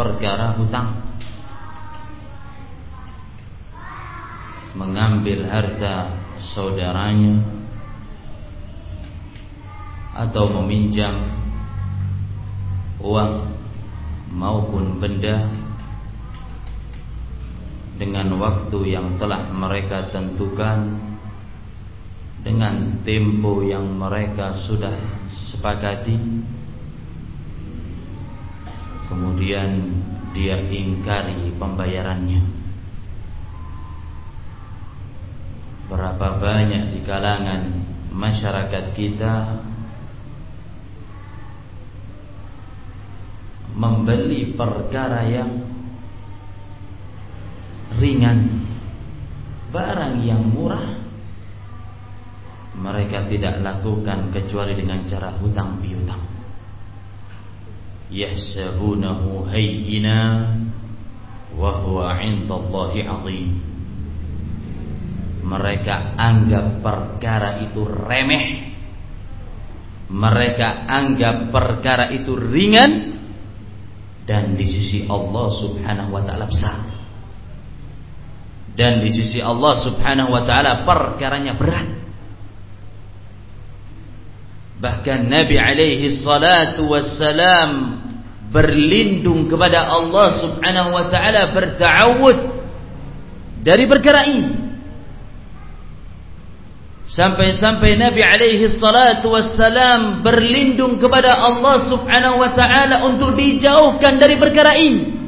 perkara hutang. Mengambil harta saudaranya. Atau meminjam uang maupun benda dengan waktu yang telah mereka tentukan dengan tempo yang mereka sudah sepakati kemudian dia ingkari pembayarannya. Berapa banyak di kalangan masyarakat kita Membeli perkara yang ringan Barang yang murah Mereka tidak lakukan kecuali dengan cara hutang piutang Yahsabunahu hayyina Wahuwa indallahi azim mereka anggap perkara itu remeh. Mereka anggap perkara itu ringan. Dan di sisi Allah Subhanahu wa taala besar. Dan di sisi Allah Subhanahu wa taala perkaranya berat. Bahkan Nabi alaihi salatu wassalam berlindung kepada Allah Subhanahu wa taala bertawud dari perkara ini Sampai-sampai Nabi alaihi salatu wassalam berlindung kepada Allah subhanahu wa ta'ala untuk dijauhkan dari perkara ini.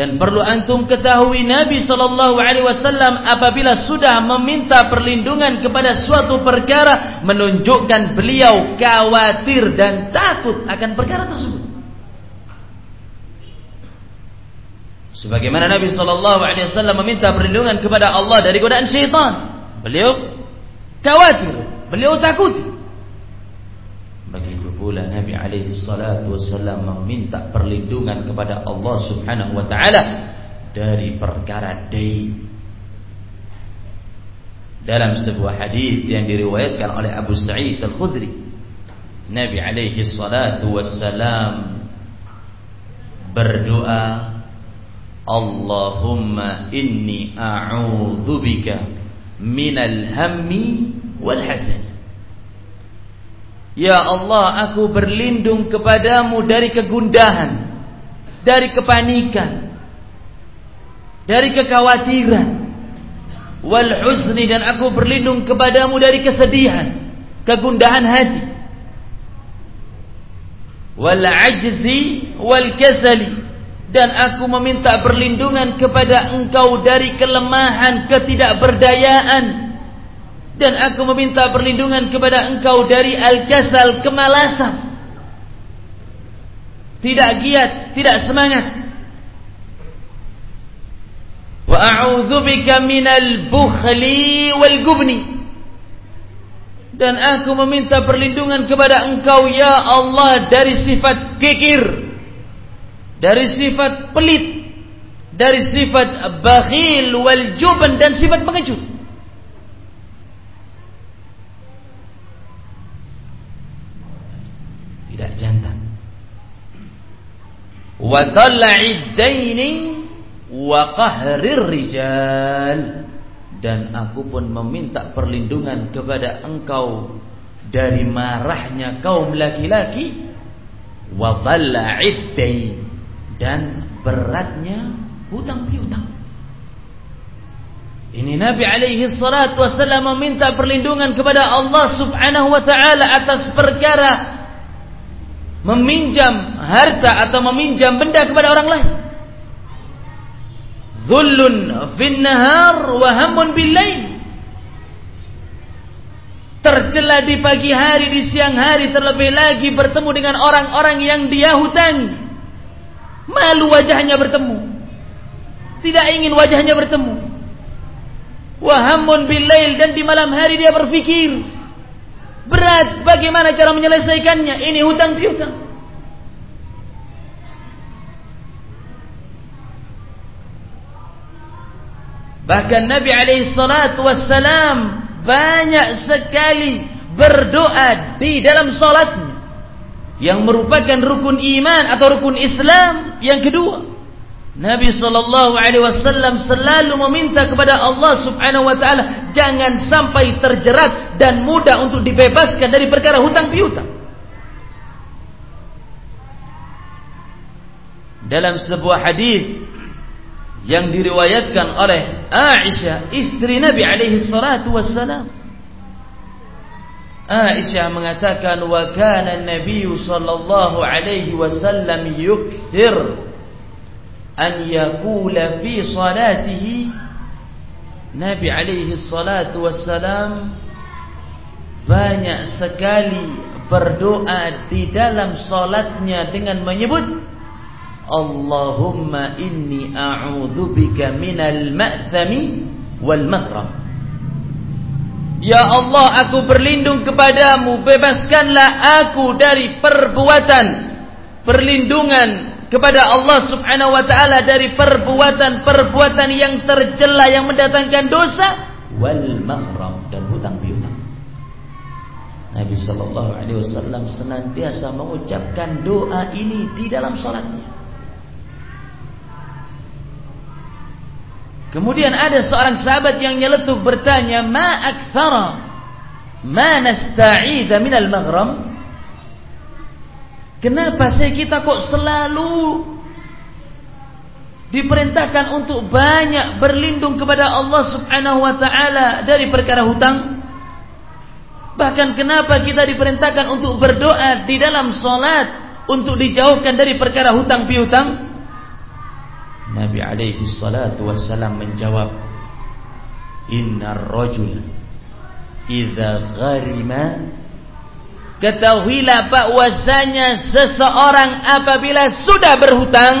Dan perlu antum ketahui Nabi sallallahu alaihi wasallam apabila sudah meminta perlindungan kepada suatu perkara menunjukkan beliau khawatir dan takut akan perkara tersebut. Sebagaimana Nabi sallallahu alaihi wasallam meminta perlindungan kepada Allah dari godaan syaitan. Beliau khawatir, beliau takut. Pula Nabi alaihi salatu wasallam meminta perlindungan kepada Allah Subhanahu wa taala dari perkara dain. Dalam sebuah hadis yang diriwayatkan oleh Abu Sa'id Al-Khudri, Nabi alaihi salatu wasallam berdoa Allahumma inni a'udzu bika minal hammi wal hasan Ya Allah aku berlindung kepadamu dari kegundahan dari kepanikan dari kekhawatiran. Wal husni dan aku berlindung kepadamu dari kesedihan kegundahan hati. Wal ajzi wal kasali dan aku meminta perlindungan kepada engkau dari kelemahan ketidakberdayaan dan aku meminta perlindungan kepada engkau dari al-kasal kemalasan tidak giat tidak semangat. Wa a'udzu bika minal bukhli wal gubni. Dan aku meminta perlindungan kepada engkau ya Allah dari sifat kikir dari sifat pelit, dari sifat bakhil wal juban dan sifat pengecut. Tidak jantan. Wa tal'id daini wa qahrir rijal. Dan aku pun meminta perlindungan kepada engkau dari marahnya kaum laki-laki. Wa dhalla'id dain dan beratnya hutang piutang. Ini Nabi alaihi salatu wasallam meminta perlindungan kepada Allah Subhanahu wa taala atas perkara meminjam harta atau meminjam benda kepada orang lain. Dhullun fin nahar wa bil. Tercela di pagi hari, di siang hari, terlebih lagi bertemu dengan orang-orang yang dia hutangi. Malu wajahnya bertemu. Tidak ingin wajahnya bertemu. Wahamun bilail dan di malam hari dia berpikir. Berat bagaimana cara menyelesaikannya. Ini hutang piutang. Bahkan Nabi alaihi salatu wassalam banyak sekali berdoa di dalam salatnya yang merupakan rukun iman atau rukun Islam yang kedua Nabi sallallahu alaihi wasallam selalu meminta kepada Allah Subhanahu wa taala jangan sampai terjerat dan mudah untuk dibebaskan dari perkara hutang piutang. Dalam sebuah hadis yang diriwayatkan oleh Aisyah istri Nabi alaihi salatu wassalam Aisyah mengatakan wa kana an-nabiy sallallahu alaihi wasallam yukthir an yaqula fi salatihi Nabi alaihi salatu wassalam banyak sekali berdoa di dalam salatnya dengan menyebut Allahumma inni a'udzubika minal ma'thami wal maghram Ya Allah aku berlindung kepadamu. Bebaskanlah aku dari perbuatan perlindungan kepada Allah Subhanahu wa taala dari perbuatan-perbuatan yang tercela yang mendatangkan dosa wal mahram dan hutang piutang. Nabi sallallahu alaihi wasallam senantiasa mengucapkan doa ini di dalam salatnya. Kemudian ada seorang sahabat yang nyeletuk bertanya, "Ma aktsara ma nasta'idha minal maghram?" Kenapa saya kita kok selalu diperintahkan untuk banyak berlindung kepada Allah Subhanahu wa taala dari perkara hutang? Bahkan kenapa kita diperintahkan untuk berdoa di dalam salat untuk dijauhkan dari perkara hutang piutang? Nabi alaihi salatu wassalam menjawab, "Innar rajul idza gharima Ketahuilah bahwasanya seseorang apabila sudah berhutang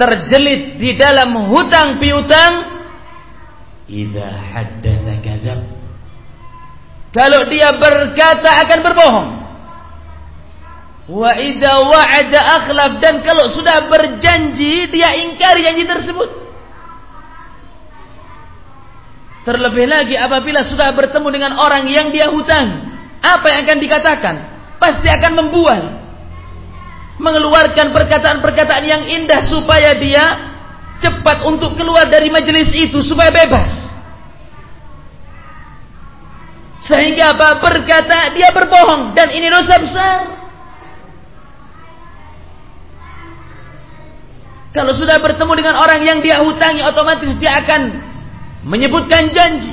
terjelit di dalam hutang piutang idza haddatsa kadzab. Kalau dia berkata akan berbohong. Wa idza wa'ada akhlaf. Dan kalau sudah berjanji dia ingkari janji tersebut Terlebih lagi apabila sudah bertemu dengan orang yang dia hutang, apa yang akan dikatakan? Pasti akan membual. Mengeluarkan perkataan-perkataan yang indah supaya dia cepat untuk keluar dari majelis itu supaya bebas. Sehingga apa? Berkata dia berbohong dan ini dosa besar. Kalau sudah bertemu dengan orang yang dia hutangi otomatis dia akan menyebutkan janji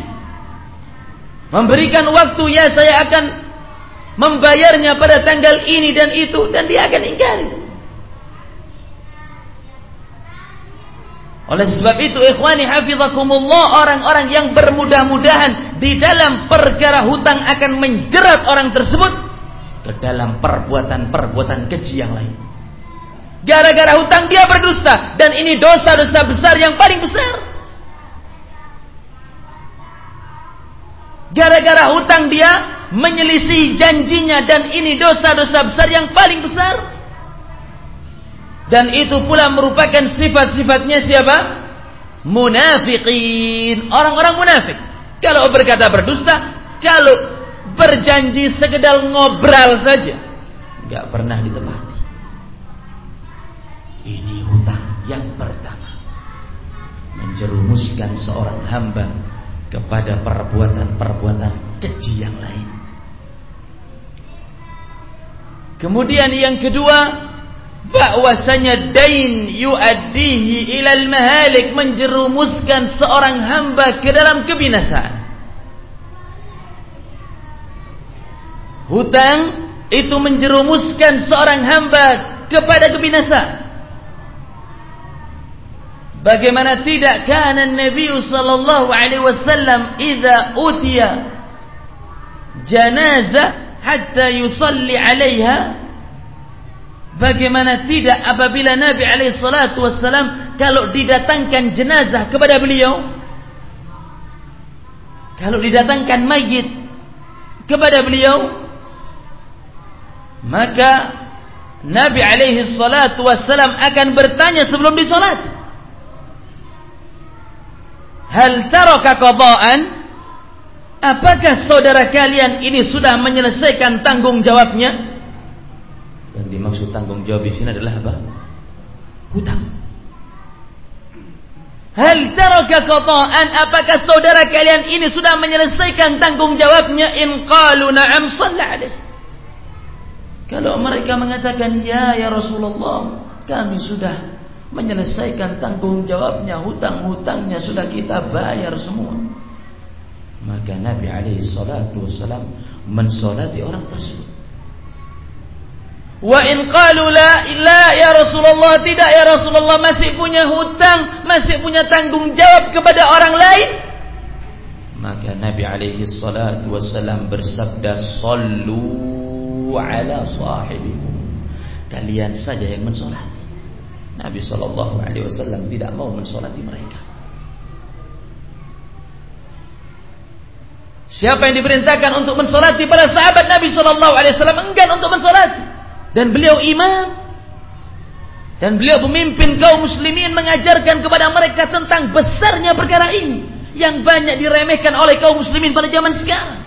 memberikan waktu ya saya akan membayarnya pada tanggal ini dan itu dan dia akan ingkari. Oleh sebab itu ikhwani hafizakumullah orang-orang yang bermudah-mudahan di dalam perkara hutang akan menjerat orang tersebut ke dalam perbuatan-perbuatan keji yang lain. Gara-gara hutang dia berdusta dan ini dosa-dosa besar yang paling besar Gara-gara hutang dia menyelisih janjinya dan ini dosa-dosa besar yang paling besar. Dan itu pula merupakan sifat-sifatnya siapa? Munafikin, orang-orang munafik. Kalau berkata berdusta, kalau berjanji sekedar ngobrol saja, nggak pernah ditepati. Ini hutang yang pertama menjerumuskan seorang hamba kepada perbuatan-perbuatan keji yang lain. Kemudian yang kedua, bahwasanya dain yuaddihi ilal mahalik menjerumuskan seorang hamba ke dalam kebinasaan. Hutang itu menjerumuskan seorang hamba kepada kebinasaan. Bagaimana tidak kana Nabi sallallahu alaihi wasallam idza utiya janazah hatta yusalli 'alaiha? Bagaimana tidak apabila Nabi alaihi salatu wasallam kalau didatangkan jenazah kepada beliau? Kalau didatangkan mayit kepada beliau? Maka Nabi alaihi salatu wasallam akan bertanya sebelum disolat hal taraka qada'an Apakah saudara kalian ini sudah menyelesaikan tanggung jawabnya? Dan dimaksud tanggung jawab di sini adalah apa? Hutang. Hal taraka qata'an apakah saudara kalian ini sudah menyelesaikan tanggung jawabnya in qalu na'am sallallahu Kalau mereka mengatakan ya ya Rasulullah, kami sudah menyelesaikan tanggung jawabnya, hutang-hutangnya sudah kita bayar semua. Maka Nabi alaihi salatu wasalam mensolati orang tersebut. Wa in qalu la la ya Rasulullah tidak ya Rasulullah masih punya hutang, masih punya tanggung jawab kepada orang lain. Maka Nabi alaihi salatu wasalam bersabda sallu ala sahibikum. Kalian saja yang mensolati. Nabi sallallahu alaihi wasallam tidak mau mensolati mereka. Siapa yang diperintahkan untuk mensolati para sahabat Nabi Shallallahu Alaihi Wasallam enggan untuk mensolati dan beliau imam dan beliau pemimpin kaum muslimin mengajarkan kepada mereka tentang besarnya perkara ini yang banyak diremehkan oleh kaum muslimin pada zaman sekarang.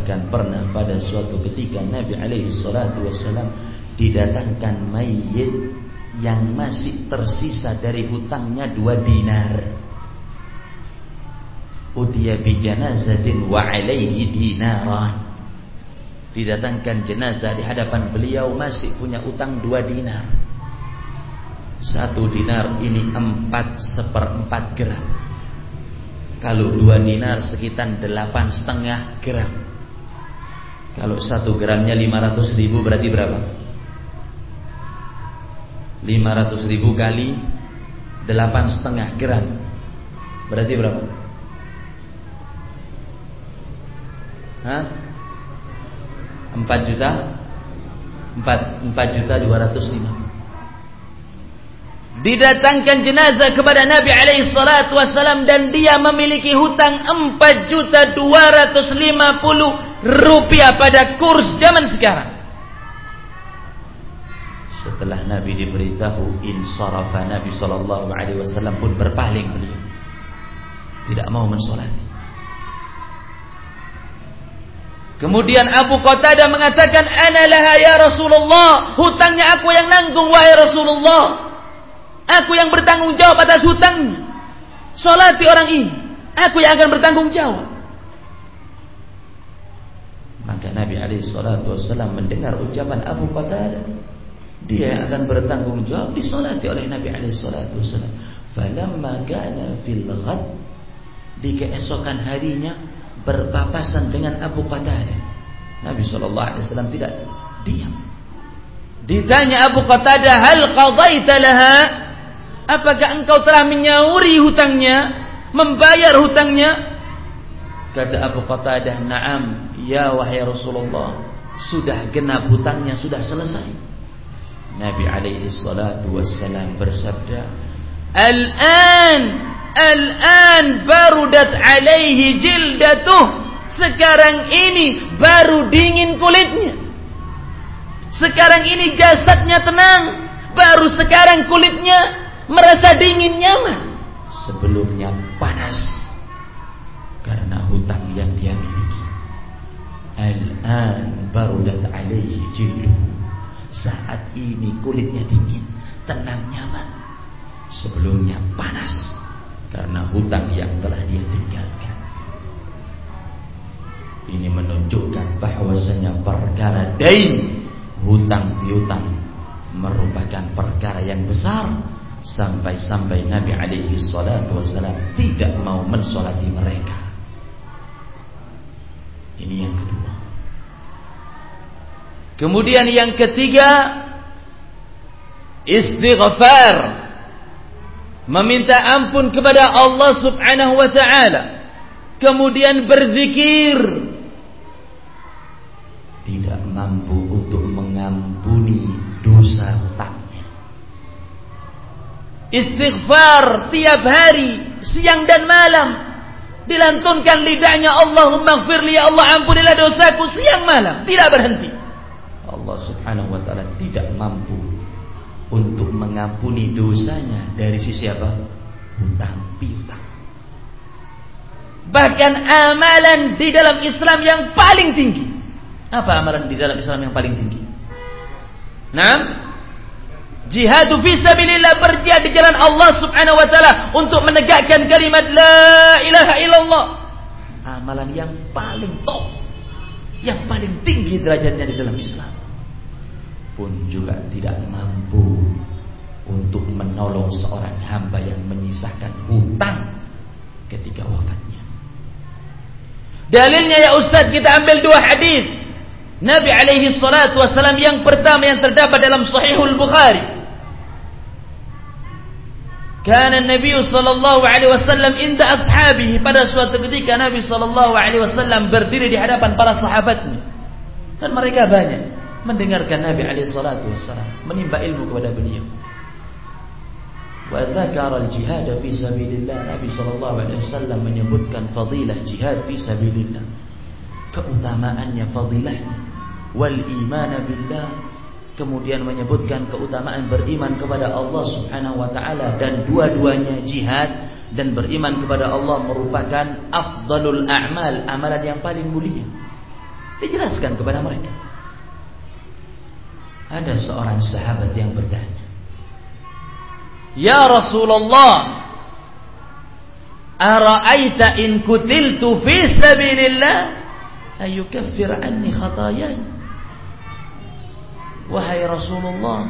Bahkan pernah pada suatu ketika Nabi alaihi salatu wasallam didatangkan mayit yang masih tersisa dari hutangnya dua dinar. Utiya bi janazatin wa alaihi dinaran. Didatangkan jenazah di hadapan beliau masih punya utang dua dinar. Satu dinar ini empat seperempat gram. Kalau dua dinar sekitar delapan setengah gram. Kalau satu gramnya lima ratus ribu berarti berapa? 500 ribu kali delapan setengah gram berarti berapa? Hah? 4 juta 4, 4 juta 205 didatangkan jenazah kepada Nabi alaihi salatu wasalam dan dia memiliki hutang 4 juta 250 rupiah pada kurs zaman sekarang setelah Nabi diberitahu insarafa Nabi sallallahu alaihi wasallam pun berpaling beliau. Tidak mau mensolati. Kemudian Abu Qatadah mengatakan, "Ana laha ya Rasulullah, hutangnya aku yang nanggung wahai Rasulullah. Aku yang bertanggung jawab atas hutangnya. Salati orang ini, aku yang akan bertanggung jawab." Maka Nabi alaihi salatu wasallam mendengar ucapan Abu Qatadah dia akan bertanggung jawab disolati oleh Nabi alaihi salatu wasallam. Falamma kana fil ghad di keesokan harinya berpapasan dengan Abu Qatadah. Nabi sallallahu alaihi wasallam tidak diam. Ditanya Abu Qatadah, "Hal qadaita laha?" Apakah engkau telah menyauri hutangnya, membayar hutangnya? Kata Abu Qatadah, "Na'am, ya wahai Rasulullah, sudah genap hutangnya, sudah selesai." Nabi alaihi salatu wassalam bersabda Al-an Al-an barudat alaihi jildatuh. Sekarang ini baru dingin kulitnya. Sekarang ini jasadnya tenang. Baru sekarang kulitnya merasa dingin nyaman. Sebelumnya Al-an barudat alaihi jilduh saat ini kulitnya dingin, tenang nyaman. Sebelumnya panas karena hutang yang telah dia tinggalkan. Ini menunjukkan bahwasanya perkara dain, hutang piutang merupakan perkara yang besar sampai-sampai Nabi alaihi salatu wasallam tidak mau mensolati mereka. Ini yang kedua. Kemudian yang ketiga istighfar. Meminta ampun kepada Allah Subhanahu wa taala. Kemudian berzikir. Tidak mampu untuk mengampuni dosa hutangnya. Istighfar tiap hari, siang dan malam. Dilantunkan lidahnya Allahumma gfirli ya Allah ampunilah dosaku siang malam. Tidak berhenti mengampuni dosanya dari sisi apa? Hutang piutang. Bahkan amalan di dalam Islam yang paling tinggi. Apa amalan di dalam Islam yang paling tinggi? Nah, Jihad fi sabilillah berjihad di jalan Allah Subhanahu wa taala untuk menegakkan kalimat la ilaha illallah. Amalan yang paling top, yang paling tinggi derajatnya di dalam Islam pun juga tidak mampu untuk menolong seorang hamba yang menyisahkan hutang ketika wafatnya. Dalilnya ya Ustaz kita ambil dua hadis. Nabi alaihi salatu wasalam yang pertama yang terdapat dalam Sahihul Bukhari Karena Nabi sallallahu alaihi wasallam inda ashabihi pada suatu ketika Nabi sallallahu alaihi wasallam berdiri di hadapan para sahabatnya dan mereka banyak mendengarkan Nabi alaihi salatu wasallam menimba ilmu kepada beliau. Wa dzakara al-jihad fi sabilillah Nabi sallallahu alaihi wasallam menyebutkan fadilah jihad fi sabilillah. Keutamaannya fadilahnya wal iman billah kemudian menyebutkan keutamaan beriman kepada Allah Subhanahu wa taala dan dua-duanya jihad dan beriman kepada Allah merupakan afdalul a'mal, amalan yang paling mulia. Dijelaskan kepada mereka. Ada seorang sahabat yang bertanya, "Ya Rasulullah, ara'aita in kutiltu fi sabilillah ayukaffir anni khataayaya?" Wahai Rasulullah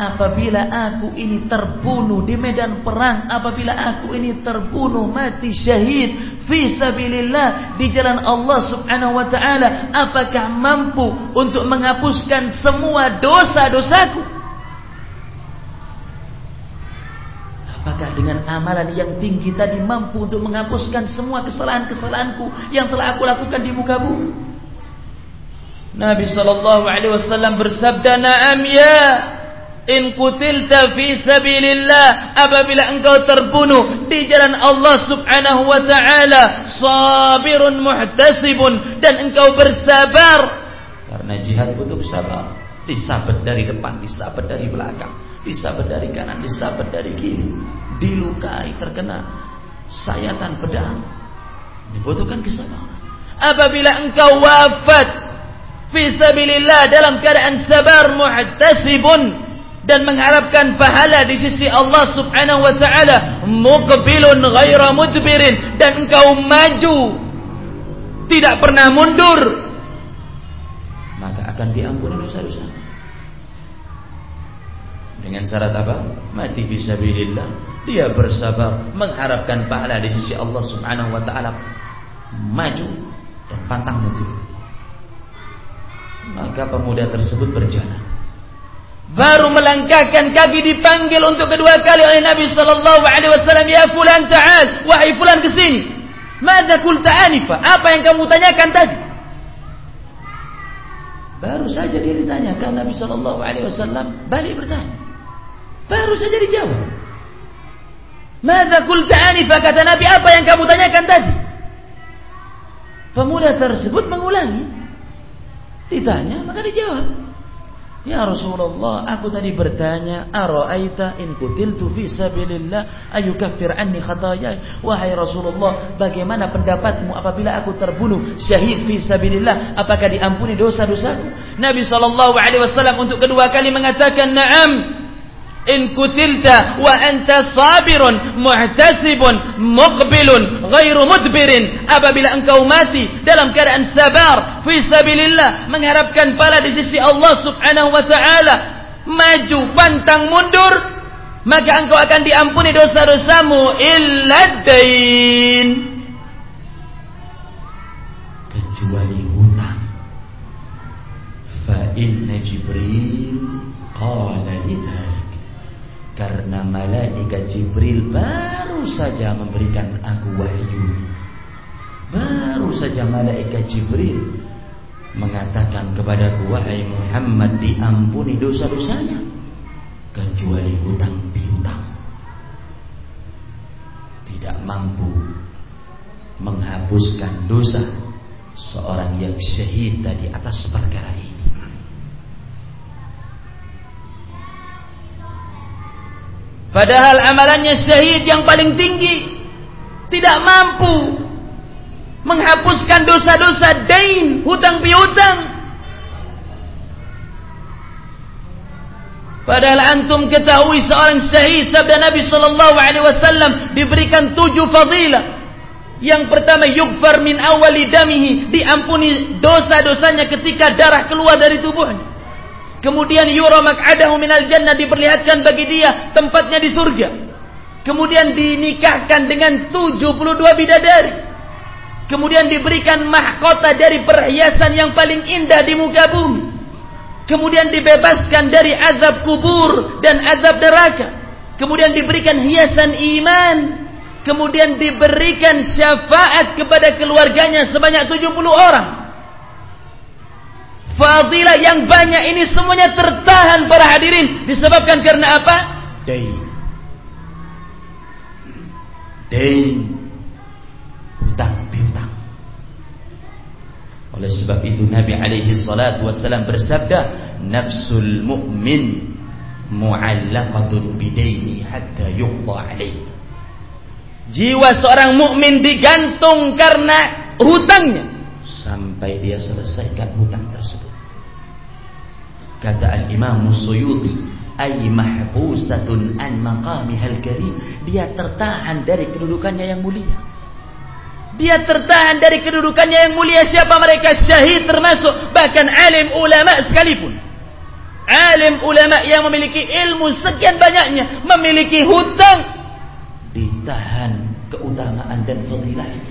Apabila aku ini terbunuh di medan perang Apabila aku ini terbunuh mati syahid Fisabilillah di jalan Allah subhanahu wa ta'ala Apakah mampu untuk menghapuskan semua dosa-dosaku Apakah dengan amalan yang tinggi tadi mampu untuk menghapuskan semua kesalahan-kesalahanku Yang telah aku lakukan di muka bumi Nabi sallallahu alaihi wasallam bersabda, "Na'am ya, in qutilta fi sabilillah, apabila engkau terbunuh di jalan Allah Subhanahu wa taala, sabirun muhtasibun dan engkau bersabar." Karena jihad butuh sabar. Disabet dari depan, disabet dari belakang, disabet dari kanan, disabet dari kiri, dilukai terkena sayatan pedang. Dibutuhkan kesabaran. Apabila engkau wafat Fisabilillah dalam keadaan sabar muhtasibun dan mengharapkan pahala di sisi Allah Subhanahu wa taala muqbilun ghaira mudbirin dan engkau maju tidak pernah mundur maka akan diampuni dosa-dosa dengan syarat apa mati fisabilillah dia bersabar mengharapkan pahala di sisi Allah Subhanahu wa taala maju dan pantang mundur maka pemuda tersebut berjalan. Baru melangkahkan kaki dipanggil untuk kedua kali oleh Nabi sallallahu alaihi wasallam, "Ya fulan ta'al, wahai fulan ke sini." Madza qulta anifa? Apa yang kamu tanyakan tadi? Baru saja dia ditanyakan Nabi sallallahu alaihi wasallam balik bertanya. Baru saja dijawab. Madza qulta anifa? Kata Nabi, apa yang kamu tanyakan tadi? Pemuda tersebut mengulangi. Ditanya, maka dijawab. Ya Rasulullah, aku tadi bertanya, ara'aita in kutiltu fi sabilillah ayukaffir anni khataaya? Wahai Rasulullah, bagaimana pendapatmu apabila aku terbunuh syahid fi sabilillah, apakah diampuni dosa-dosaku? Nabi sallallahu alaihi wasallam untuk kedua kali mengatakan, "Na'am." In kutilta wa anta sabirun muhtasibun muqbilun ghairu mudbirin apabila engkau mati dalam keadaan sabar fi sabilillah mengharapkan pahala di sisi Allah Subhanahu wa taala maju pantang mundur maka engkau akan diampuni dosa-dosamu. illa dain kecuali hutang. Fa inna jibril qala karena malaikat Jibril baru saja memberikan aku wahyu. Baru saja malaikat Jibril mengatakan kepadaku wahai Muhammad diampuni dosa-dosanya kecuali hutang piutang. Tidak mampu menghapuskan dosa seorang yang syahid tadi atas perkara ini. Padahal amalannya syahid yang paling tinggi tidak mampu menghapuskan dosa-dosa dain, hutang piutang. Padahal antum ketahui seorang syahid sabda Nabi sallallahu alaihi wasallam diberikan tujuh fadilah. Yang pertama yughfar min awali damihi, diampuni dosa-dosanya ketika darah keluar dari tubuhnya. Kemudian yura mak'adahu minal jannah diperlihatkan bagi dia tempatnya di surga. Kemudian dinikahkan dengan 72 bidadari. Kemudian diberikan mahkota dari perhiasan yang paling indah di muka bumi. Kemudian dibebaskan dari azab kubur dan azab neraka. Kemudian diberikan hiasan iman. Kemudian diberikan syafaat kepada keluarganya sebanyak 70 orang. Fadilah yang banyak ini semuanya tertahan para hadirin disebabkan karena apa? Dain. Dain. Hutang piutang. Oleh sebab itu Nabi alaihi salatu wasallam bersabda, "Nafsul mu'min mu'allaqatun bidaini hatta yuqda alaihi." Jiwa seorang mukmin digantung karena hutangnya sampai dia selesaikan hutang tersebut. Kata Al-Imam Suyuti, ay mahbusatun an maqamihal karim. Dia tertahan dari kedudukannya yang mulia. Dia tertahan dari kedudukannya yang mulia. Siapa mereka? Syahid termasuk. Bahkan alim ulama sekalipun. Alim ulama yang memiliki ilmu sekian banyaknya. Memiliki hutang. Ditahan keutamaan dan fadilah ini.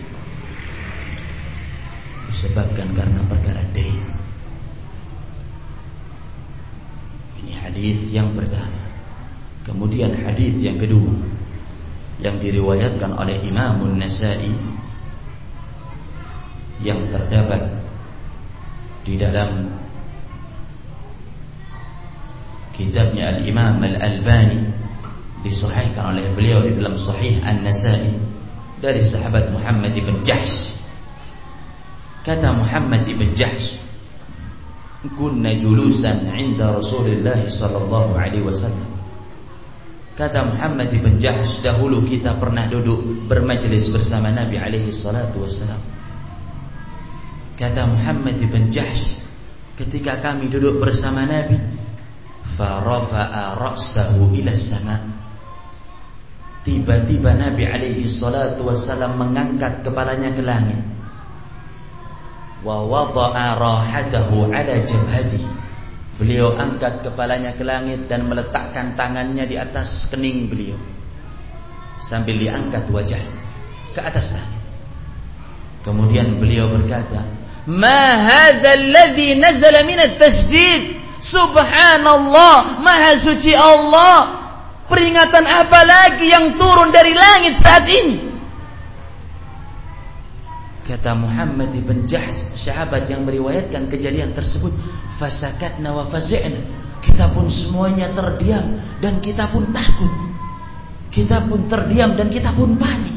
Disebabkan karena perkara dain. Ini hadis yang pertama. Kemudian hadis yang kedua yang diriwayatkan oleh Imam An-Nasa'i yang terdapat di dalam kitabnya Al-Imam Al-Albani disahihkan oleh beliau di dalam Sahih An-Nasa'i dari sahabat Muhammad bin Jahsh kata Muhammad bin Jahsh kunna julusan inda Rasulullah sallallahu alaihi wasallam. Kata Muhammad bin Jahsh dahulu kita pernah duduk bermajlis bersama Nabi alaihi salatu wasallam. Kata Muhammad bin Jahsh ketika kami duduk bersama Nabi farafa'a ra'sahu ila sama Tiba-tiba Nabi alaihi salatu wasallam mengangkat kepalanya ke langit wa wada'a rahatahu ala jabhati beliau angkat kepalanya ke langit dan meletakkan tangannya di atas kening beliau. Sambil diangkat wajah ke atas langit. Kemudian beliau berkata ma hadha alladhi nazala min at-tasdid? Subhanallah maha suci Allah. Peringatan apa lagi yang turun dari langit saat ini? Kata Muhammad bin Jahsh, sahabat yang meriwayatkan kejadian tersebut, fasakatna wa fazi'na. Kita pun semuanya terdiam dan kita pun takut. Kita pun terdiam dan kita pun panik.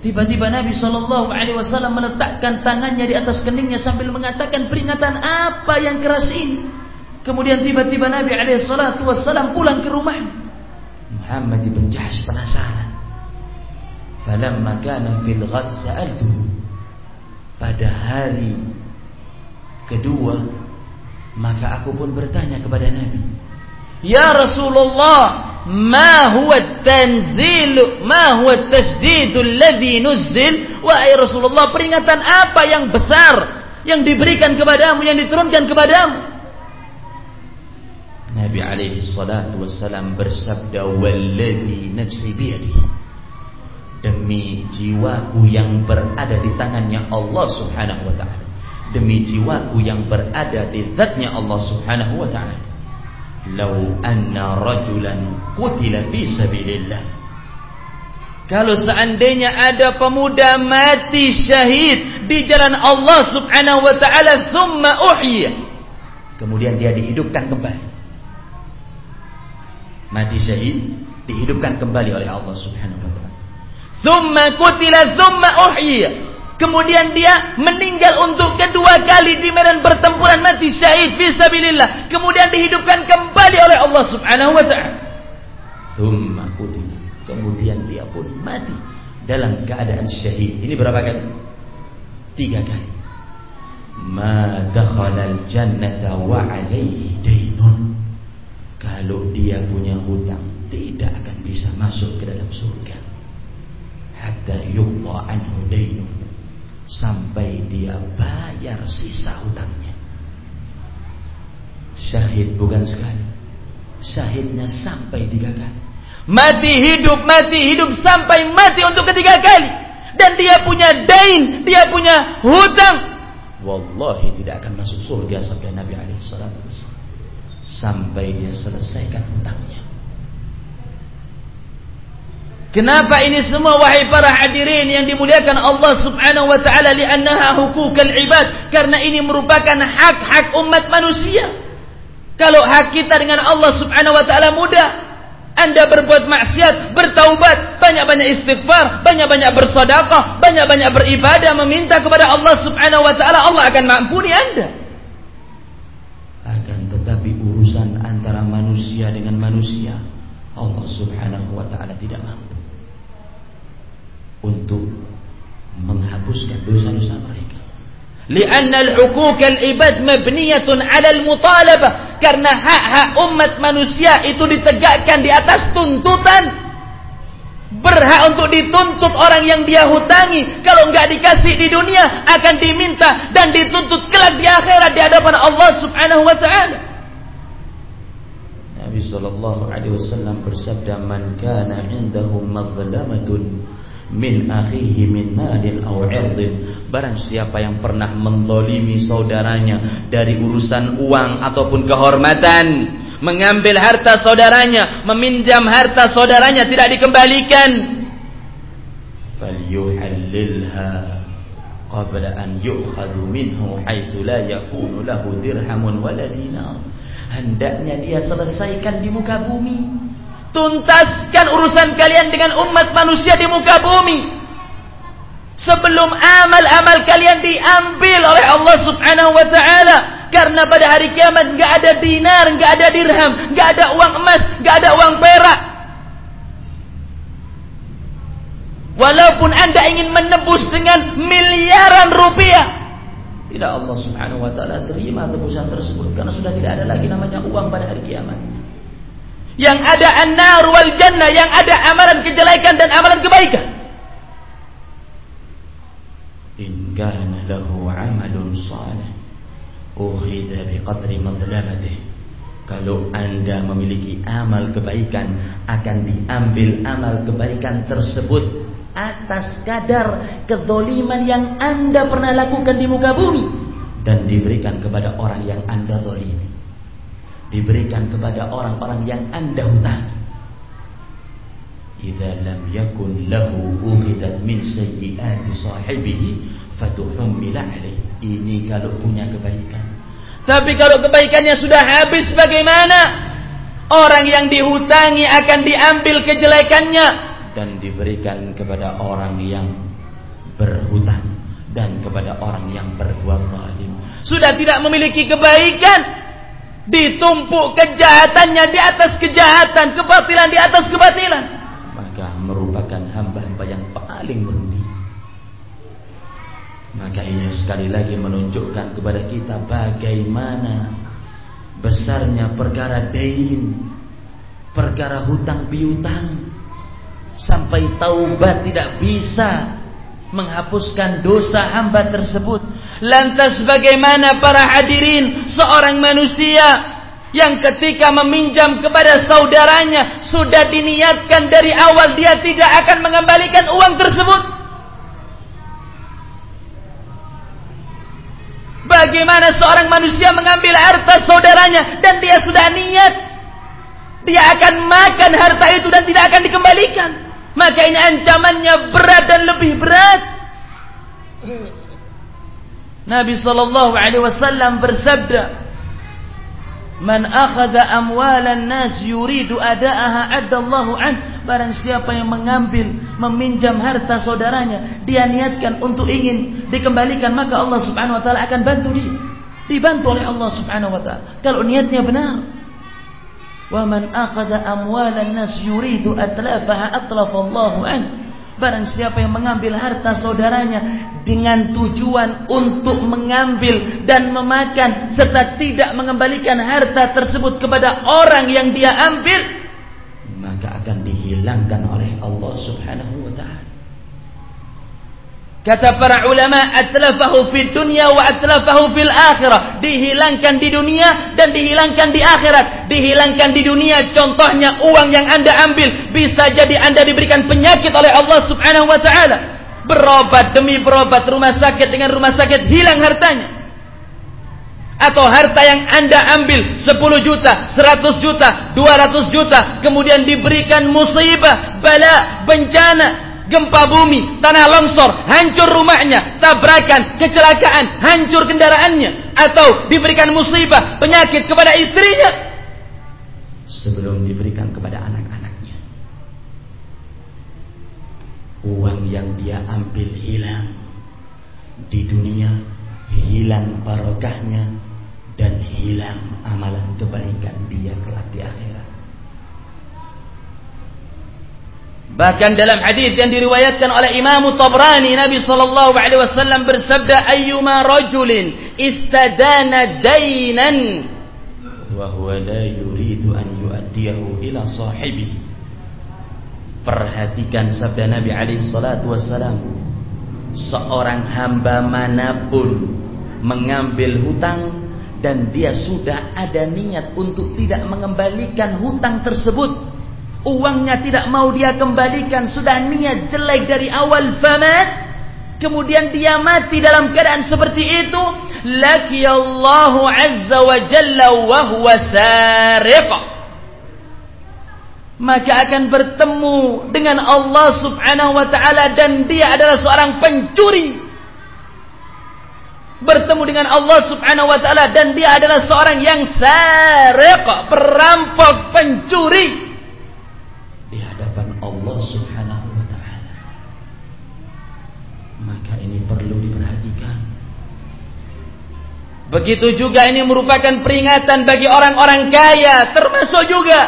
Tiba-tiba Nabi Shallallahu Alaihi Wasallam meletakkan tangannya di atas keningnya sambil mengatakan peringatan apa yang keras ini. Kemudian tiba-tiba Nabi Alaihi Wasallam pulang ke rumah. Muhammad bin Jahsh penasaran. Falamma kana fil ghad sa'altuhu pada hari kedua maka aku pun bertanya kepada Nabi Ya Rasulullah ma huwa tanzil ma huwa tasdid alladhi nuzzil wahai Rasulullah peringatan apa yang besar yang diberikan kepadamu yang diturunkan kepadamu? Nabi alaihi salatu wassalam bersabda walladhi nafsi biyadihi demi jiwaku yang berada di tangannya Allah Subhanahu wa taala. Demi jiwaku yang berada di zatnya Allah Subhanahu wa taala. Lau anna rajulan qutila fi sabilillah. Kalau seandainya ada pemuda mati syahid di jalan Allah Subhanahu wa taala thumma uhya kemudian dia dihidupkan kembali. Mati syahid dihidupkan kembali oleh Allah Subhanahu wa taala Thumma kutila thumma uhyiya. Kemudian dia meninggal untuk kedua kali di medan pertempuran mati syahid fi sabilillah. Kemudian dihidupkan kembali oleh Allah Subhanahu wa taala. Thumma kemudian dia pun mati dalam keadaan syahid. Ini berapa kali? Tiga kali. Ma dakhala al-jannata wa alaihi dainun. Kalau dia punya hutang, tidak akan bisa masuk ke dalam surga. Hatta yuqta anhu dainun. Sampai dia bayar sisa hutangnya. Syahid bukan sekali. Syahidnya sampai tiga kali. Mati hidup, mati hidup sampai mati untuk ketiga kali. Dan dia punya dain, dia punya hutang. Wallahi tidak akan masuk surga sampai Nabi SAW. Sampai dia selesaikan hutangnya. Kenapa ini semua wahai para hadirin yang dimuliakan Allah Subhanahu wa taala li'annaha hukukal ibad karena ini merupakan hak-hak umat manusia. Kalau hak kita dengan Allah Subhanahu wa taala mudah. Anda berbuat maksiat, bertaubat, banyak-banyak istighfar, banyak-banyak bersedekah, banyak-banyak beribadah meminta kepada Allah Subhanahu wa taala, Allah akan mengampuni Anda. Akan tetapi urusan antara manusia dengan manusia, Allah Subhanahu wa taala tidak mampu untuk menghapuskan dosa-dosa mereka. Lianna al-huquq al-ibad mabniyatun 'ala al-mutalabah. Karena hak-hak umat manusia itu ditegakkan di atas tuntutan. Berhak untuk dituntut orang yang dia hutangi. Kalau enggak dikasih di dunia akan diminta dan dituntut kelak di akhirat di hadapan Allah Subhanahu wa taala. Nabi sallallahu alaihi wasallam bersabda man kana indahu madhlamatun min akhihi min malin aw irdin barang siapa yang pernah mendolimi saudaranya dari urusan uang ataupun kehormatan mengambil harta saudaranya meminjam harta saudaranya tidak dikembalikan. Falyuhallilha qabla an yu'khadhu minhu haitsu la yakunu lahu dirhamun wala dinar. Hendaknya dia selesaikan di muka bumi tuntaskan urusan kalian dengan umat manusia di muka bumi sebelum amal-amal kalian diambil oleh Allah Subhanahu wa taala karena pada hari kiamat enggak ada dinar, enggak ada dirham, enggak ada uang emas, enggak ada uang perak. Walaupun Anda ingin menebus dengan miliaran rupiah, tidak Allah Subhanahu wa taala terima tebusan tersebut karena sudah tidak ada lagi namanya uang pada hari kiamat. Yang ada an-nar wal jannah, yang ada amalan kejelekan dan amalan kebaikan. In kana lahu 'amalun salih ukhidha biqadri madlamatih. Kalau Anda memiliki amal kebaikan, akan diambil amal kebaikan tersebut atas kadar kezoliman yang Anda pernah lakukan di muka bumi dan diberikan kepada orang yang Anda zolimi diberikan kepada orang-orang yang anda hutangi. Idza lam yakun lahu ukhidat min sayyiati sahibihi fatuhummila alaih. Ini kalau punya kebaikan. Tapi kalau kebaikannya sudah habis bagaimana? Orang yang dihutangi akan diambil kejelekannya dan diberikan kepada orang yang berhutang dan kepada orang yang berbuat zalim. Sudah tidak memiliki kebaikan, ditumpuk kejahatannya di atas kejahatan, kebatilan di atas kebatilan, maka merupakan hamba-hamba yang paling merugi. Maka ini sekali lagi menunjukkan kepada kita bagaimana besarnya perkara dain, perkara hutang piutang, sampai taubat tidak bisa menghapuskan dosa hamba tersebut Lantas bagaimana para hadirin seorang manusia yang ketika meminjam kepada saudaranya sudah diniatkan dari awal dia tidak akan mengembalikan uang tersebut? Bagaimana seorang manusia mengambil harta saudaranya dan dia sudah niat dia akan makan harta itu dan tidak akan dikembalikan? Maka ini ancamannya berat dan lebih berat. Nabi sallallahu alaihi wasallam bersabda Man akhadha amwalan nas yuridu adaaha adallahu an. Barang siapa yang mengambil meminjam harta saudaranya dia niatkan untuk ingin dikembalikan maka Allah Subhanahu wa taala akan bantu dia. Dibantu oleh Allah Subhanahu wa taala. Kalau niatnya benar Man akhadha amwalan nas yuridu atlafaha atlafallahu an. Barang siapa yang mengambil harta saudaranya dengan tujuan untuk mengambil dan memakan serta tidak mengembalikan harta tersebut kepada orang yang dia ambil, maka akan dihilangkan oleh Allah Subhanahu wa taala. Kata para ulama, atlafahu fid dunya wa atlafahu fil akhirah. Dihilangkan di dunia dan dihilangkan di akhirat. Dihilangkan di dunia contohnya uang yang Anda ambil bisa jadi Anda diberikan penyakit oleh Allah Subhanahu wa taala. Berobat demi berobat rumah sakit dengan rumah sakit hilang hartanya. Atau harta yang Anda ambil 10 juta, 100 juta, 200 juta kemudian diberikan musibah, bala, bencana gempa bumi, tanah longsor, hancur rumahnya, tabrakan, kecelakaan, hancur kendaraannya, atau diberikan musibah, penyakit kepada istrinya, sebelum diberikan kepada anak-anaknya. Uang yang dia ambil hilang di dunia, hilang barokahnya, dan hilang amalan kebaikan dia kelak di akhirat. Bahkan dalam hadis yang diriwayatkan oleh Imam Tabrani Nabi sallallahu alaihi wasallam bersabda ayyuma rajulin istadana dainan wa huwa la yuridu an yu'addiyahu ila sahibihi Perhatikan sabda Nabi alaihi salatu wasallam seorang hamba mana pun mengambil hutang dan dia sudah ada niat untuk tidak mengembalikan hutang tersebut uangnya tidak mau dia kembalikan. Sudah niat jelek dari awal. Famat kemudian dia mati dalam keadaan seperti itu. Allahu azza wa jalla wa huwa maka akan bertemu dengan Allah subhanahu wa ta'ala dan dia adalah seorang pencuri. Bertemu dengan Allah subhanahu wa ta'ala dan dia adalah seorang yang sariq perampok pencuri Begitu juga ini merupakan peringatan bagi orang-orang kaya, termasuk juga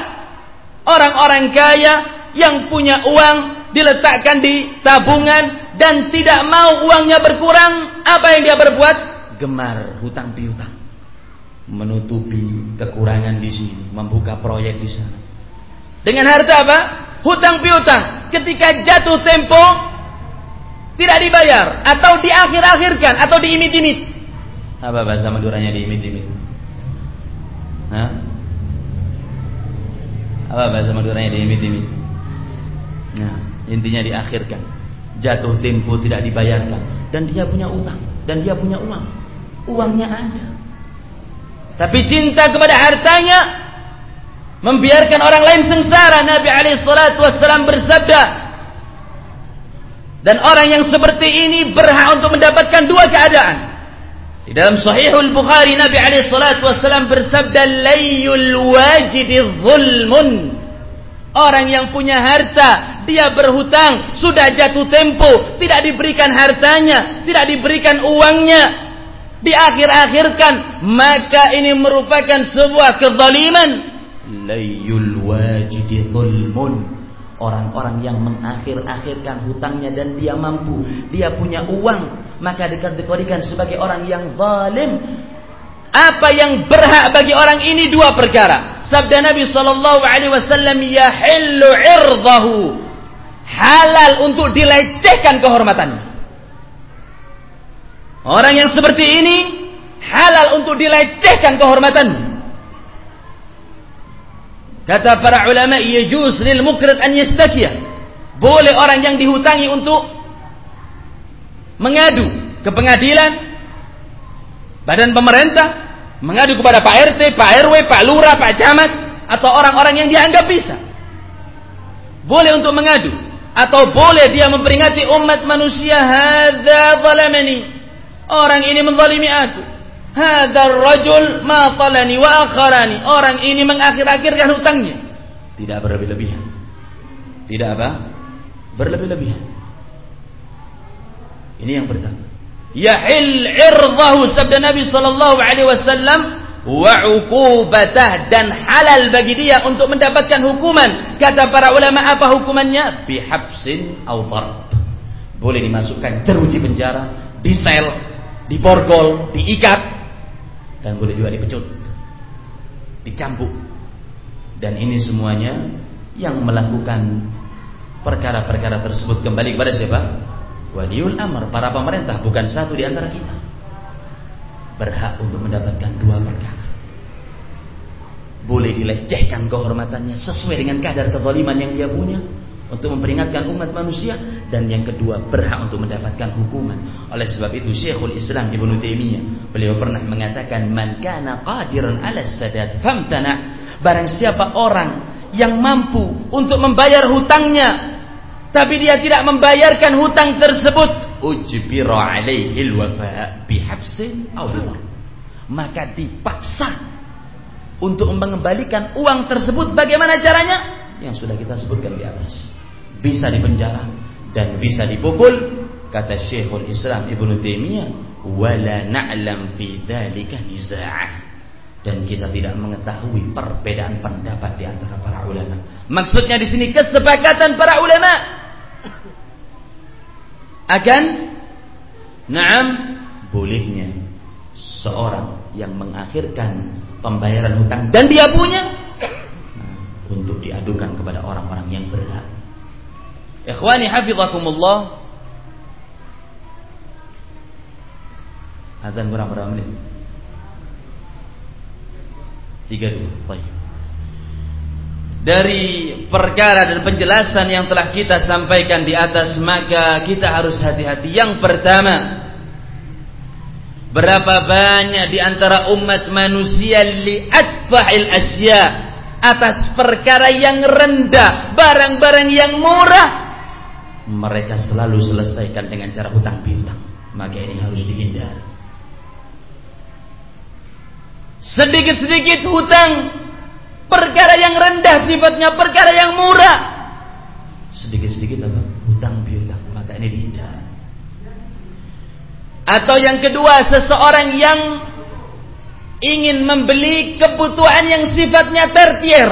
orang-orang kaya yang punya uang diletakkan di tabungan dan tidak mau uangnya berkurang, apa yang dia berbuat? Gemar hutang piutang. Menutupi kekurangan di sini, membuka proyek di sana. Dengan harta apa? hutang piutang ketika jatuh tempo tidak dibayar atau diakhir-akhirkan atau diimit-imit. Apa bahasa Maduranya diimit-imit? Hah? Apa bahasa Maduranya diimit-imit? Nah, intinya diakhirkan. Jatuh tempo tidak dibayarkan dan dia punya utang dan dia punya uang. Uangnya ada. Tapi cinta kepada hartanya membiarkan orang lain sengsara Nabi alaihi salatu wasallam bersabda dan orang yang seperti ini berhak untuk mendapatkan dua keadaan di dalam sahihul Bukhari Nabi alaihi salatu wasallam bersabda layul wajidi zulmun. Orang yang punya harta dia berhutang sudah jatuh tempo tidak diberikan hartanya tidak diberikan uangnya diakhir-akhirkan maka ini merupakan sebuah kezaliman. Layul wajidi zulmun. Orang-orang yang mengakhir-akhirkan hutangnya dan dia mampu dia punya uang maka dikategorikan sebagai orang yang zalim. Apa yang berhak bagi orang ini? Dua perkara. Sabda Nabi sallallahu alaihi wasallam yahillu irdahu. Halal untuk dilecehkan kehormatannya orang yang seperti ini halal untuk dilecehkan kehormatannya Kata para ulama, yajuz lil mukrid an yastakiyah. Boleh orang yang dihutangi untuk mengadu ke pengadilan, badan pemerintah, mengadu kepada Pak RT, Pak RW, Pak Lurah, Pak Camat, atau orang-orang yang dianggap bisa. Boleh untuk mengadu. Atau boleh dia memperingati umat manusia, Hadza zalamani. Orang ini menzalimi aku. Hadar rajul ma talani wa akharani. Orang ini mengakhir-akhirkan hutangnya. Tidak berlebih-lebihan. Tidak apa? Berlebih-lebihan. Ini yang pertama. Yahil irdahu sabda Nabi sallallahu alaihi wasallam wa uqubatah dan halal bagi dia untuk mendapatkan hukuman. Kata para ulama apa hukumannya? Bihabsin au darb. Boleh dimasukkan jeruji penjara, di sel, diborgol, diikat dan boleh juga dipecut. Dicambuk. Dan ini semuanya yang melakukan perkara-perkara tersebut kembali kepada siapa? Waliul amr, para pemerintah bukan satu di antara kita. Berhak untuk mendapatkan dua perkara. Boleh dilecehkan kehormatannya sesuai dengan kadar kezaliman yang dia punya untuk memperingatkan umat manusia dan yang kedua berhak untuk mendapatkan hukuman. Oleh sebab itu Syekhul Islam Ibnu Taimiyah beliau pernah mengatakan man kana qadiran 'ala sadat famtana barang siapa orang yang mampu untuk membayar hutangnya tapi dia tidak membayarkan hutang tersebut. Ujbira alaihi alwafa bihabsin aw maka dipaksa untuk mengembalikan uang tersebut. Bagaimana caranya? Yang sudah kita sebutkan di atas. Bisa dipenjara dan bisa dipukul kata Syekhul Islam Ibnu Taimiyah wala na'lam fi dzalika nizaa dan kita tidak mengetahui perbedaan pendapat di antara para ulama. Maksudnya di sini kesepakatan para ulama akan naam bolehnya seorang yang mengakhirkan pembayaran hutang dan dia punya nah, untuk diadukan kepada orang-orang yang berhak. Ikhwani hafizakumullah. Azan berapa berapa menit? Tiga dua. Baik dari perkara dan penjelasan yang telah kita sampaikan di atas maka kita harus hati-hati. Yang pertama, berapa banyak di antara umat manusia li'atfahil asya atas perkara yang rendah, barang-barang yang murah mereka selalu selesaikan dengan cara hutang piutang. Maka ini harus dihindari. Sedikit-sedikit hutang Perkara yang rendah sifatnya, perkara yang murah. Sedikit-sedikit apa? Hutang piutang. Maka ini dihindari. Atau yang kedua, seseorang yang ingin membeli kebutuhan yang sifatnya tertier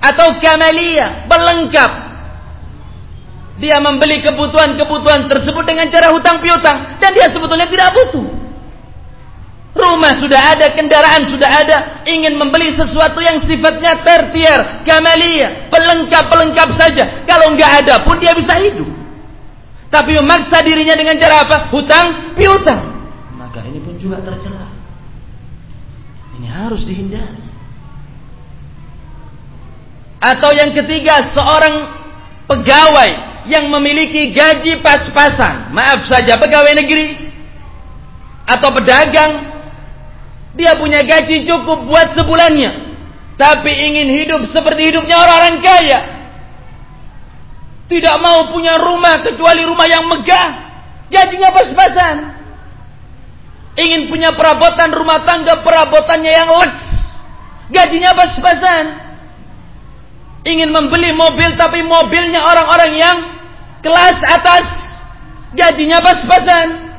atau kamalia, pelengkap. Dia membeli kebutuhan-kebutuhan tersebut dengan cara hutang piutang dan dia sebetulnya tidak butuh. Rumah sudah ada, kendaraan sudah ada, ingin membeli sesuatu yang sifatnya tertier, kamalia, pelengkap-pelengkap saja. Kalau nggak ada pun dia bisa hidup. Tapi memaksa dirinya dengan cara apa? Hutang, piutang. Maka ini pun juga tercela. Ini harus dihindari. Atau yang ketiga, seorang pegawai yang memiliki gaji pas-pasan. Maaf saja, pegawai negeri atau pedagang dia punya gaji cukup buat sebulannya. Tapi ingin hidup seperti hidupnya orang-orang kaya. Tidak mau punya rumah kecuali rumah yang megah. Gajinya pas-pasan. Ingin punya perabotan rumah tangga perabotannya yang leks. Gajinya pas-pasan. Ingin membeli mobil tapi mobilnya orang-orang yang kelas atas. Gajinya pas-pasan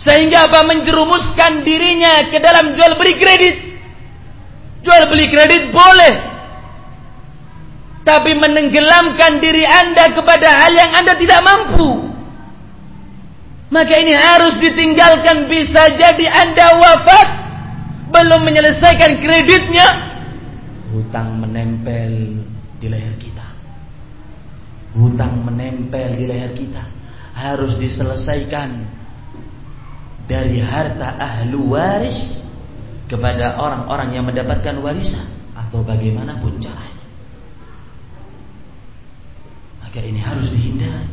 sehingga apa menjerumuskan dirinya ke dalam jual beli kredit. Jual beli kredit boleh. Tapi menenggelamkan diri anda kepada hal yang anda tidak mampu. Maka ini harus ditinggalkan bisa jadi anda wafat. Belum menyelesaikan kreditnya. Hutang menempel di leher kita. Hutang menempel di leher kita. Harus diselesaikan dari harta ahlu waris kepada orang-orang yang mendapatkan warisan atau bagaimanapun caranya. Maka ini harus dihindari.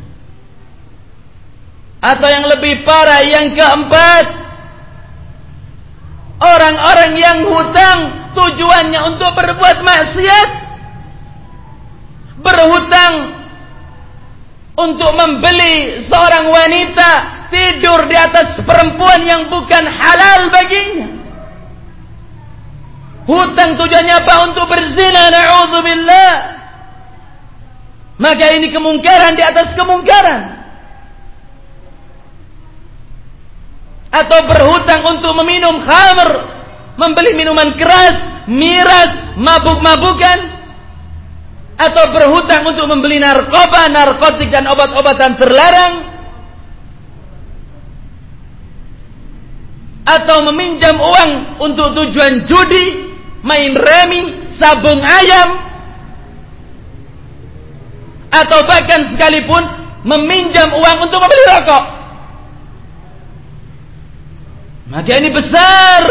Atau yang lebih parah yang keempat, orang-orang yang hutang tujuannya untuk berbuat maksiat, berhutang untuk membeli seorang wanita tidur di atas perempuan yang bukan halal baginya. Hutang tujuannya apa? Untuk berzina, na'udzubillah. Maka ini kemungkaran di atas kemungkaran. atau berhutang untuk meminum khamr, membeli minuman keras, miras, mabuk-mabukan, atau berhutang untuk membeli narkoba, narkotik dan obat-obatan terlarang, atau meminjam uang untuk tujuan judi, main remi, sabung ayam, atau bahkan sekalipun meminjam uang untuk membeli rokok. Maka ini besar.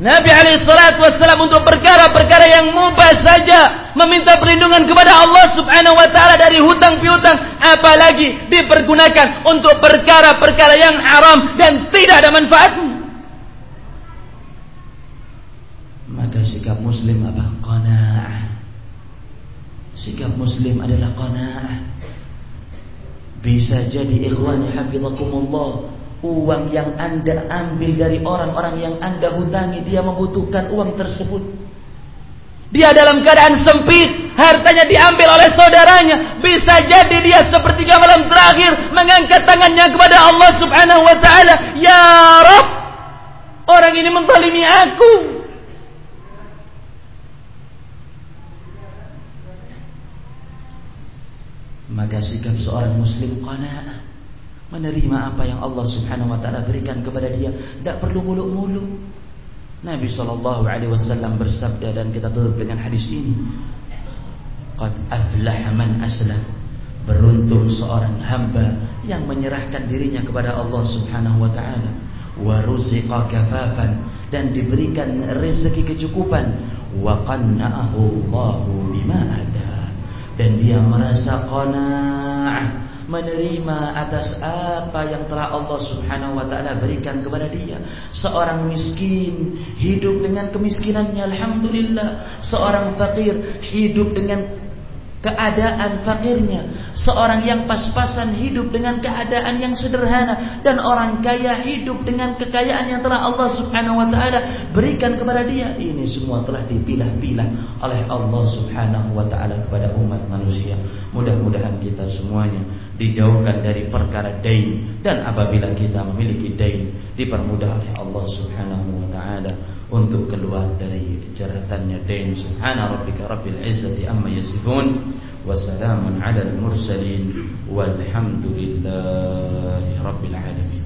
Nabi alaihissalam wassalam untuk perkara-perkara yang mubah saja meminta perlindungan kepada Allah subhanahu wa ta'ala dari hutang piutang apalagi dipergunakan untuk perkara-perkara yang haram dan tidak ada manfaatnya. Maka sikap muslim apa? qana'ah. Sikap muslim adalah qana'ah. Bisa jadi ikhwani hafizakumullah uang yang anda ambil dari orang-orang yang anda hutangi dia membutuhkan uang tersebut. Dia dalam keadaan sempit hartanya diambil oleh saudaranya. Bisa jadi dia sepertiga malam terakhir mengangkat tangannya kepada Allah subhanahu wa ta'ala. Ya Rabb orang ini menzalimi aku. Maka sikap seorang muslim qana'ah menerima apa yang Allah Subhanahu wa taala berikan kepada dia, tidak perlu muluk-muluk. Nabi sallallahu alaihi wasallam bersabda dan kita tutup dengan hadis ini. Qad aflaha man aslam. Beruntung seorang hamba yang menyerahkan dirinya kepada Allah Subhanahu wa taala wa ruziqa kafafan dan diberikan rezeki kecukupan wa qanna'ahu Allahu bima ada dan dia merasa qanaah menerima atas apa yang telah Allah Subhanahu wa taala berikan kepada dia. Seorang miskin hidup dengan kemiskinannya alhamdulillah. Seorang fakir hidup dengan keadaan fakirnya, seorang yang pas-pasan hidup dengan keadaan yang sederhana dan orang kaya hidup dengan kekayaan yang telah Allah Subhanahu wa taala berikan kepada dia. Ini semua telah dipilah-pilah oleh Allah Subhanahu wa taala kepada umat manusia. Mudah-mudahan kita semuanya dijauhkan dari perkara dain dan apabila kita memiliki dain dipermudah oleh Allah Subhanahu wa taala untuk keluar dari jeratannya dain subhana rabbika rabbil izzati amma yasifun. Wa salamun ala al mursalin. Walhamdulillahi rabbil alamin